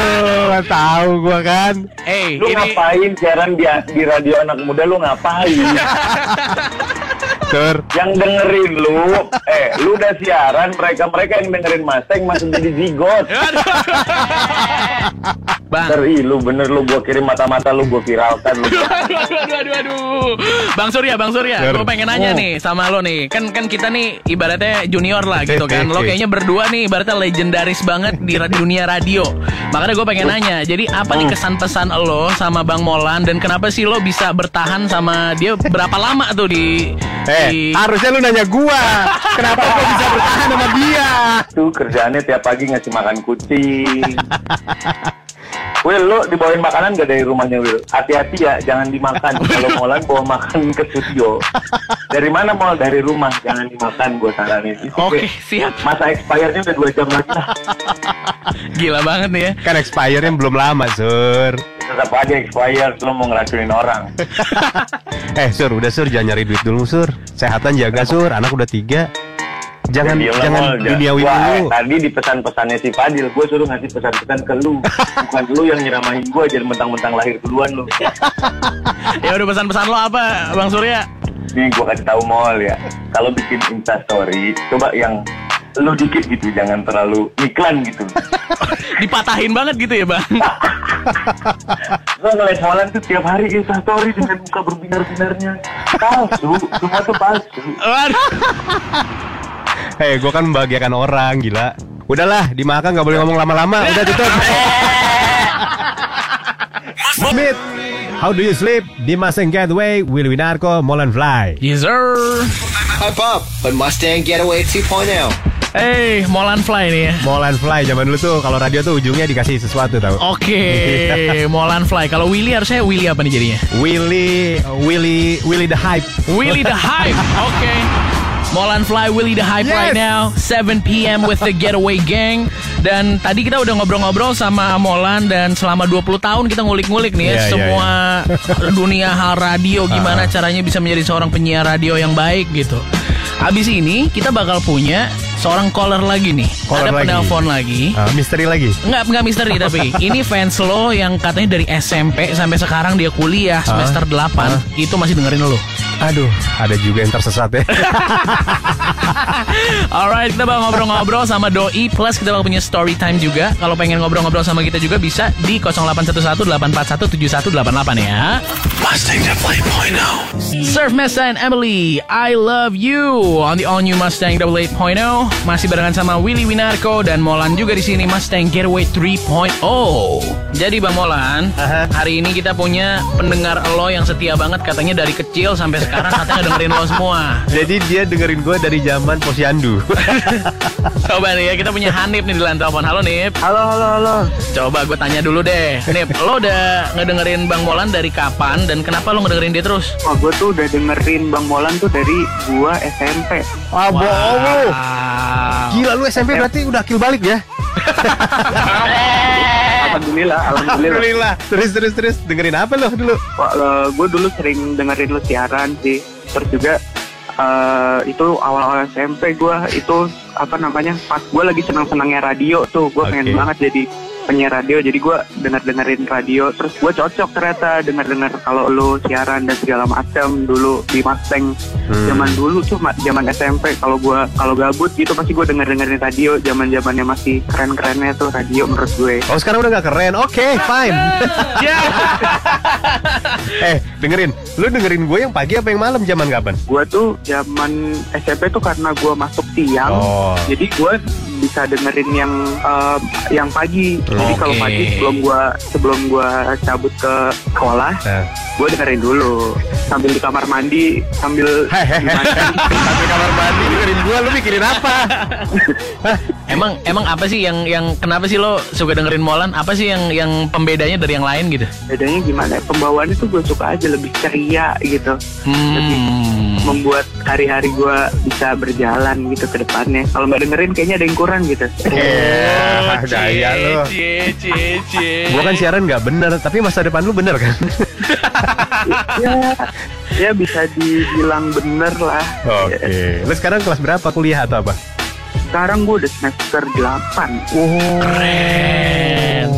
nggak tahu gua kan. Eh, lu ini ngapain siaran di, di radio anak muda lu ngapain? Sur. yang dengerin lu, eh lu udah siaran, mereka mereka yang dengerin Mustang masih jadi zigot. Bang. Ter, ih, lu bener lu gua kirim mata-mata lu gua viralkan lu. aduh, aduh, aduh, aduh, aduh. Bang Surya, Bang Surya, Sur. gue pengen nanya nih sama lo nih. Kan kan kita nih ibaratnya junior lah gitu kan. Lo kayaknya berdua nih ibaratnya legendaris banget di dunia radio. Makanya gue pengen nanya, jadi apa nih kesan pesan lo sama Bang Molan dan kenapa sih lo bisa bertahan sama dia berapa lama tuh di Eh, harusnya lu nanya gua. Kenapa gua bisa bertahan sama dia? Tuh kerjaannya tiap pagi ngasih makan kucing. Will, lu dibawain makanan gak dari rumahnya Will? Hati-hati ya, jangan dimakan. Kalau Molan bawa makan ke studio. Dari mana mau? Dari rumah, jangan dimakan. Gue saranin. Oke, gue- siap. Masa expirednya udah dua jam lagi lah. Gila banget nih ya. Kan expirednya belum lama, Sur. Tetap aja expired, lu mau ngeracunin orang. Eh, Sur, udah Sur, jangan nyari duit dulu, Sur. Sehatan jaga, Sur. Anak udah tiga. Jangan lah, jangan Mol. duniawi Wah, eh, dulu. tadi di pesan-pesannya si Fadil, gue suruh ngasih pesan-pesan ke lu. Bukan lu yang nyeramahin gue, jadi mentang-mentang lahir duluan lu. Ya udah pesan-pesan lo apa, Bang Surya? Nih gue kasih tahu Mall ya, kalau bikin Insta Story, coba yang lu dikit gitu, jangan terlalu iklan gitu. Dipatahin banget gitu ya bang. Gue ngeliat Molan tuh tiap hari Insta story dengan muka berbinar-binarnya. Palsu, semua tuh palsu. Hei, gue kan membahagiakan orang, gila. Udahlah, dimakan nggak boleh ngomong lama-lama. Udah tutup. Smith, how do you sleep? Dimas and Getaway, Willy Winarko, Molan Fly. Yes sir. Hype up on Mustang Getaway 2.0. Eh, Molan Fly nih ya. Molan Fly zaman dulu tuh kalau radio tuh ujungnya dikasih sesuatu tau. Oke, Molan Fly. Kalau Willy harusnya Willy apa nih jadinya? Willy, Willy, Willy the Hype. Willy the Hype. Oke. Molan Fly, Willy the Hype Yes. right now. 7 p.m. with the Getaway Gang. Dan tadi kita udah ngobrol-ngobrol sama Molan dan selama 20 tahun kita ngulik-ngulik nih ya Iya, iya, semua dunia hal radio gimana caranya bisa menjadi seorang penyiar radio yang baik gitu. Abis ini kita bakal punya seorang caller lagi nih. Caller Ada lagi. penelpon lagi. Ah, misteri lagi. Enggak, enggak misteri tapi ini fans lo yang katanya dari SMP sampai sekarang dia kuliah semester 8 itu masih dengerin lo. Aduh, ada juga yang tersesat ya. Alright, kita bakal ngobrol-ngobrol sama Doi Plus kita bakal punya story time juga. Kalau pengen ngobrol-ngobrol sama kita juga bisa di 0811-841-7188 ya. Mustang Getaway 2.0. Surf Mesa and Emily, I love you on the all new Mustang 8.0. Masih barengan sama Willy Winarko dan Molan juga di sini Mustang Getaway 3.0. Jadi Bang Molan, Aha. hari ini kita punya pendengar lo yang setia banget katanya dari kecil sampai sekarang katanya dengerin lo semua. Jadi dia dengerin gue dari zaman posyandu. Coba nih ya, kita punya Hanif nih di line telepon. Halo Nip. Halo, halo, halo. Coba gue tanya dulu deh. Nip, lo udah ngedengerin Bang Molan dari kapan dan kenapa lo ngedengerin dia terus? Wah, gue tuh udah dengerin Bang Molan tuh dari gua SMP. ah, bohong lu. Wow. Gila lu SMP berarti udah akil balik ya? Alhamdulillah, alhamdulillah. Alhamdulillah. Terus terus terus dengerin apa lo dulu? Wah, gue dulu sering dengerin lu siaran sih. Terus juga eh, itu awal-awal SMP gue itu apa namanya pas gue lagi senang-senangnya radio tuh gue pengen Oke. banget jadi penyiar radio jadi gue denger dengerin radio terus gue cocok ternyata denger denger kalau lu siaran dan segala macam dulu di Mustang Hmm. zaman dulu tuh ma- zaman SMP kalau gue kalau gabut gitu pasti gue denger dengerin radio zaman zamannya masih keren kerennya tuh radio menurut gue Oh sekarang udah gak keren. Oke, fine. Ya. eh, dengerin. Lu dengerin gue yang pagi apa yang malam zaman kapan? gue tuh zaman SMP tuh karena gue masuk siang Oh. jadi gue bisa dengerin yang eh, yang pagi jadi kalau Oke. pagi sebelum gue sebelum gue cabut ke sekolah Nah. gue dengerin dulu sambil di kamar mandi sambil. Sampai kamar mandi dengerin gue, lu mikirin apa? Emang emang apa sih yang yang kenapa sih lo suka dengerin Molan? Apa sih yang yang pembedanya dari yang lain gitu? bedanya gimana ya, pembawaannya tuh gue suka aja lebih ceria gitu Hmm. membuat hari-hari gue bisa berjalan gitu ke depannya kalau nggak dengerin kayaknya ada yang kurang gitu Eh, gaya lu. Cie, cie, cie. Gue kan siaran nggak bener, tapi masa depan lu bener kan? ya ya bisa dibilang bener lah Oke. Lu sekarang kelas berapa kuliah atau apa? sekarang gue udah semester 8 Keren.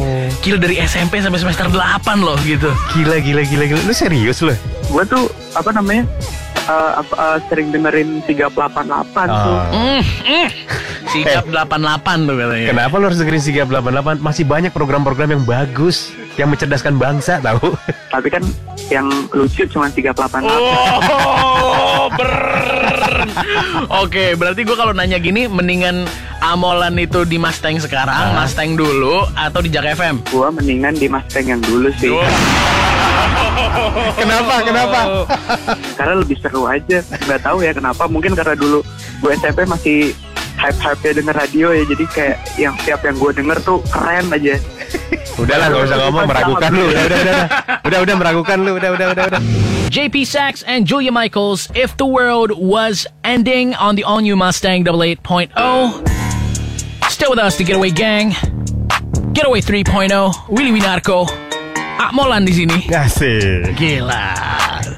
Gila dari SMP sampai semester 8 loh gitu. Gila, gila, gila, gila. Lu serius lu? gue tuh apa namanya eh, apa, eh, sering dengerin 388 tuh Ah. Hmm, hmm. Sikap 88 tuh katanya. Kenapa lu harus dengerin Sigap 88? Masih banyak program-program yang bagus yang mencerdaskan bangsa tahu. tapi kan yang lucu cuma 388 Oh, ber. Oke, berarti gue kalau nanya gini, mendingan Amolan itu di Mustang sekarang, Mustang dulu, atau di Jak FM? gue mendingan di Mustang yang dulu sih kenapa? Kenapa? karena lebih seru aja nggak tahu ya kenapa mungkin karena dulu gue SMP masih hype-hype ya denger radio ya jadi kayak yang setiap yang gue denger tuh keren aja Udahlah, gak usah ngomong meragukan lu. Udah, udah, udah, udah, udah, udah meragukan lu. Udah, udah, udah, udah. JP Sachs and Julia Michaels, If the World Was Ending on the all-new Mustang 8.8. Still with us, the Getaway Gang. Getaway 3.0, Willy Winarko. Akmolan di sini. Asik. Gila.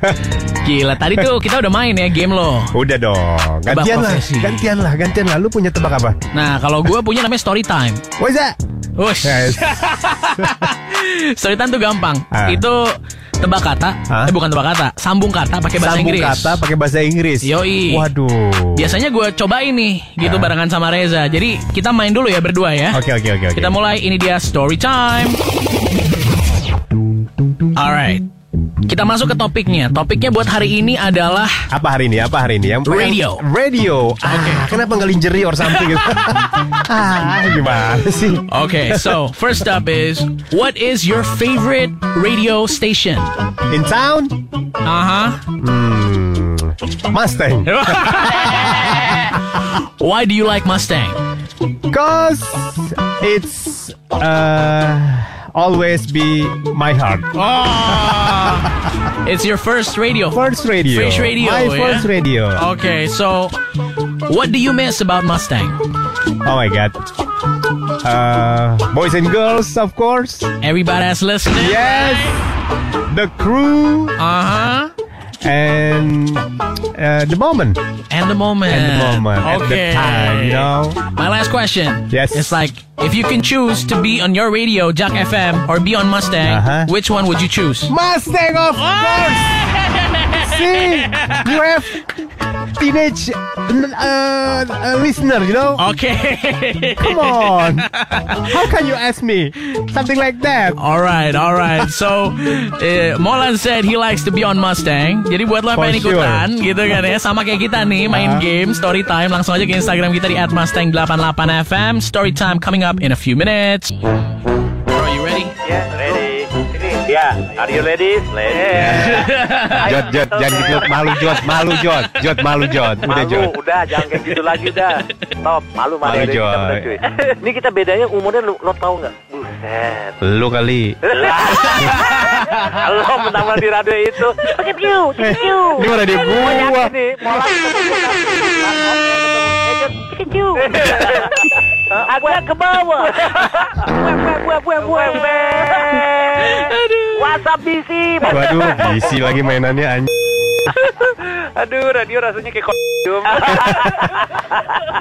Gila, tadi tuh kita udah main ya game lo. Udah dong. Gantian lah, gantian lah, gantian lah. Lu punya tebak apa? Nah, kalau gue punya namanya story time. What's that? Wush. Guys. story time tuh gampang. Ah. Itu tebak kata. Hah? Eh bukan tebak kata, sambung kata pakai bahasa Sambung Inggris. kata pakai bahasa Inggris. Yoi. Waduh. Biasanya gue cobain nih gitu Ah. barengan sama Reza. Jadi kita main dulu ya berdua ya. Oke oke oke oke. Kita mulai ini dia story time. Alright. Kita masuk ke topiknya. Topiknya buat hari ini adalah Apa hari ini? Apa hari ini? Yang Radio. Radio. Ah, kenapa nggak lingerie or something gitu? ah, gimana sih? Okay, so first up is what is your favorite radio station? In town? Uh-huh. Hmm, Mustang. Why do you like Mustang? Cause it's uh always be my heart. Oh, it's your first radio. First radio. First radio, My yeah? first radio. Okay, so what do you miss about Mustang? Oh my god. Uh, boys and girls, of course. Everybody that's listening. Yes. The crew Uh-huh. And uh, the moment. And the moment. And the moment. At the Okay. time, you know. My last question. Yes. It's like if you can choose to be on your radio, Jack FM, or be on Mustang, Uh-huh. which one would you choose? Mustang, of course. See, you have teenage uh, uh, listener, you know. Okay. Come on. How can you ask me something like that? All right, all right. So, eh, Molan said he likes to be on Mustang. Jadi buat lo yang For pengen sure. ikutan, gitu kan ya. Sama kayak kita nih, main Ah. game, story time. Langsung aja ke Instagram kita di @mustang88fm. Story time coming up in a few minutes. Ya, are you ready? Ready. Jod, Jod, jangan gitu malu Jod, malu Jod, Jod malu Jod, udah Malu, Jod. udah jangan kayak gitu lagi udah. Stop, malu malu. Cuy. Ini kita bedanya umurnya lu, lo tau nggak? Buset. Lu kali. Lo menambah di radio itu. View, pakai view. Ini mah radio gua. Banyak ini, mola. Pakai view. Agak ke bawah. Buah, buah, buah, buah. WhatsApp bisi. Waduh, bisi lagi mainannya anjing. Aduh, radio rasanya kayak kondom.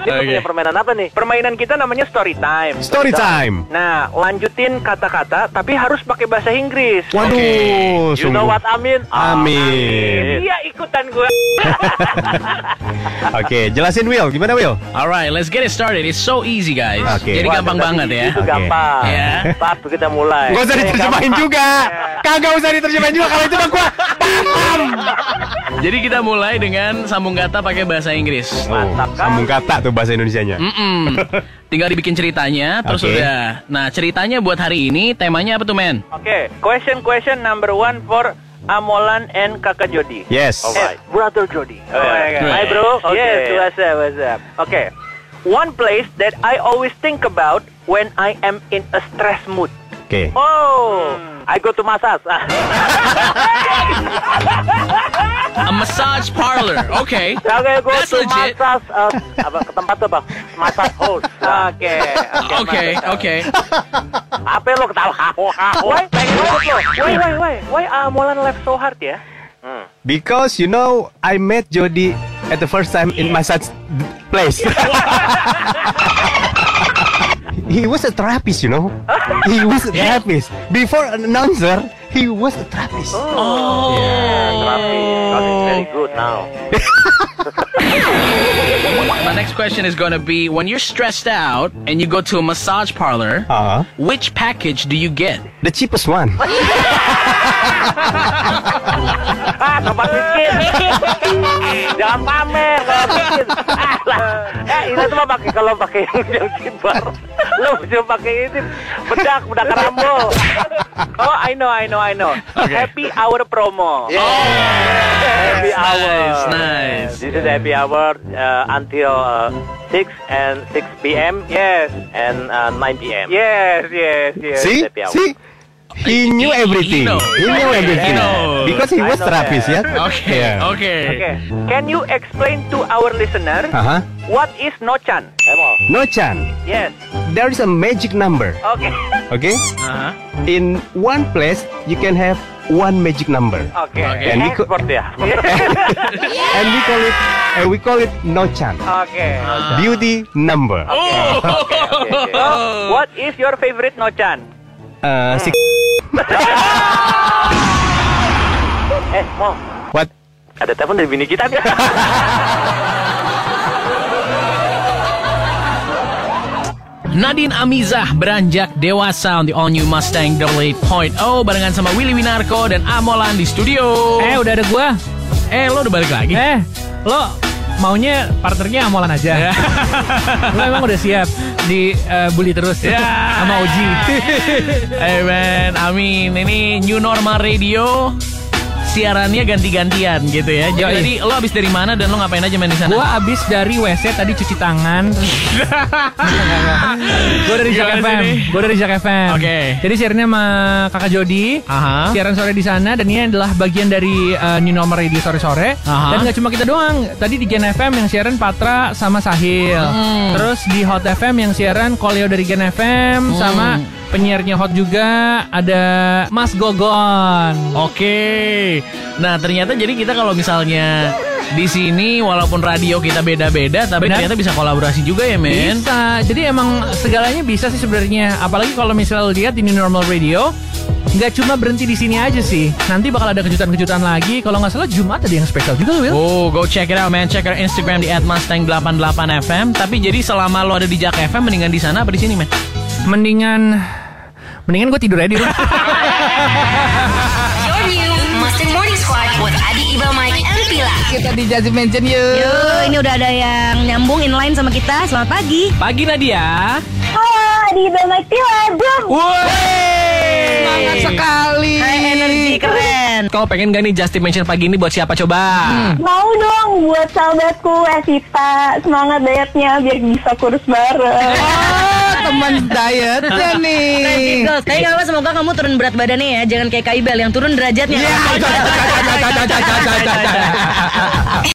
Ini Oke. punya permainan apa nih? Permainan kita namanya story time. Story time. Nah, lanjutin kata-kata tapi harus pakai bahasa Inggris. Waduh, You know sungguh. what I mean? Amin. Iya, ikutan gue. Oke, jelasin Will, gimana Will? Alright, let's get it started. It's so easy, guys. Oke. Jadi gampang banget ya. Itu Oke. gampang. Ya. Satu kita mulai. Gak usah diterjemahin juga. Kagak usah diterjemahin juga kalau itu mah gua paham. Jadi kita mulai dengan sambung kata pakai bahasa Inggris. Mantap kan? Sambung kata tuh bahasa Indonesianya. Mm-mm. Tinggal dibikin ceritanya, terus Oke. udah. Nah, ceritanya buat hari ini temanya apa tuh, men? Oke, question question number one for Amolan and Kakak Jody. Yes. Eh, brother Jody. Oh, yeah. Hi bro. Okay. Yes, what's up, what's up. Okay. One place that I always think about when I am in a stress mood. Oke. Oh, I go to massage. A massage parlor. Okay. Oke, go That's to legit. massage. uh, apa ke tempat tuh bang? Massage house. Oke. Okay, okay. Apa lo ketawa? Why? Why? Why? Why? Why? Why Amolan left so hard ya? Hmm. Because you know, I met Jody at the first time in massage place. he was a therapist, you know. He was a therapist. Before an announcer, he was a therapist. Oh. That is very good now. My next question is going to be when you're stressed out and you go to a massage parlor, Uh, which package do you get? the cheapest one. Ah, miskin. Jangan pamer kalau miskin. Ah, lah. Eh, ini tuh mah pakai kalau pakai yang yang kibar. Lu cuma pakai ini bedak, bedak Rambo. Oh, I know, I know, I know. Happy hour promo. Happy Nice, hour. nice. This is happy hour uh, until uh, 6 and 6 p.m. Yes. And uh, 9 p.m. Yes, yes, yes. See, Happy hour. see, he knew he everything. He knew everything because he was therapist, that. yeah. Okay, Yeah. okay. Okay. Can you explain to our listener Uh huh. what is no-chan? No chan. Yes. There is a magic number. Okay. Okay. Uh-huh. In one place, you can have one magic number. Okay. Okay. And we Export ya. and we call it and we call it no chan Okay. beauty number Oh. Okay, okay. So, what is your favorite no-chan? Uh, six Eh, mau What? ada telepon dari bini kita. Nadine Amizah beranjak dewasa on the all new Mustang 8.0 barengan sama Willy Winarko dan Amolan di studio. Eh udah ada gua. eh lo udah balik lagi? Eh lo maunya partnernya amolan aja. lo emang udah siap di eh, bully terus Ya. sama Oji. Eh men, amin. Ini new normal radio. Siarannya ganti-gantian gitu ya. Jadi lo abis dari mana dan lo ngapain aja main di sana? Gua abis dari WC tadi cuci tangan. Gue dari Jack FM. Gue dari Jack FM. Oke. Jadi siarannya sama Kakak Jody. Aha. Siaran sore di sana dan ini adalah bagian dari uh, New Normal Radio sore-sore. Aha. Dan nggak cuma kita doang. Tadi di Gen FM yang siaran Patra sama Sahil. Hmm. Terus di Hot FM yang siaran Koleo dari Gen FM sama penyiarnya Hot juga ada Mas Gogon. Oke. Nah, ternyata jadi kita kalau misalnya di sini walaupun radio kita beda-beda tapi Benar. ternyata bisa kolaborasi juga ya, men. Bisa. Jadi emang segalanya bisa sih sebenarnya. Apalagi kalau misalnya lihat di New Normal Radio, nggak cuma berhenti di sini aja sih. Nanti bakal ada kejutan-kejutan lagi. Kalau nggak salah Jumat ada yang spesial juga, Will. Oh, go check it out, man. Check our Instagram di @mustang88fm. Tapi jadi selama lo ada di Jak FM, mendingan di sana apa di sini, men? Mendingan mendingan gue tidur aja di rumah. Your new Mustang Morning Squad with Adi Iba Mike and Pila. Kita di Jazzy Mansion yuk. Yo, ini udah ada yang nyambung inline sama kita. Selamat pagi. Pagi Nadia. Halo, di Bang Tila, Bang. Semangat sekali. Hai, energi keren. Kau pengen gak nih Justin Mention pagi ini buat siapa coba? Mau dong buat sahabatku Evita Semangat dietnya biar bisa kurus bareng teman dietnya nih. Girls, tapi gak apa semoga kamu turun berat badannya ya. Jangan kayak Kaibel yang turun derajatnya.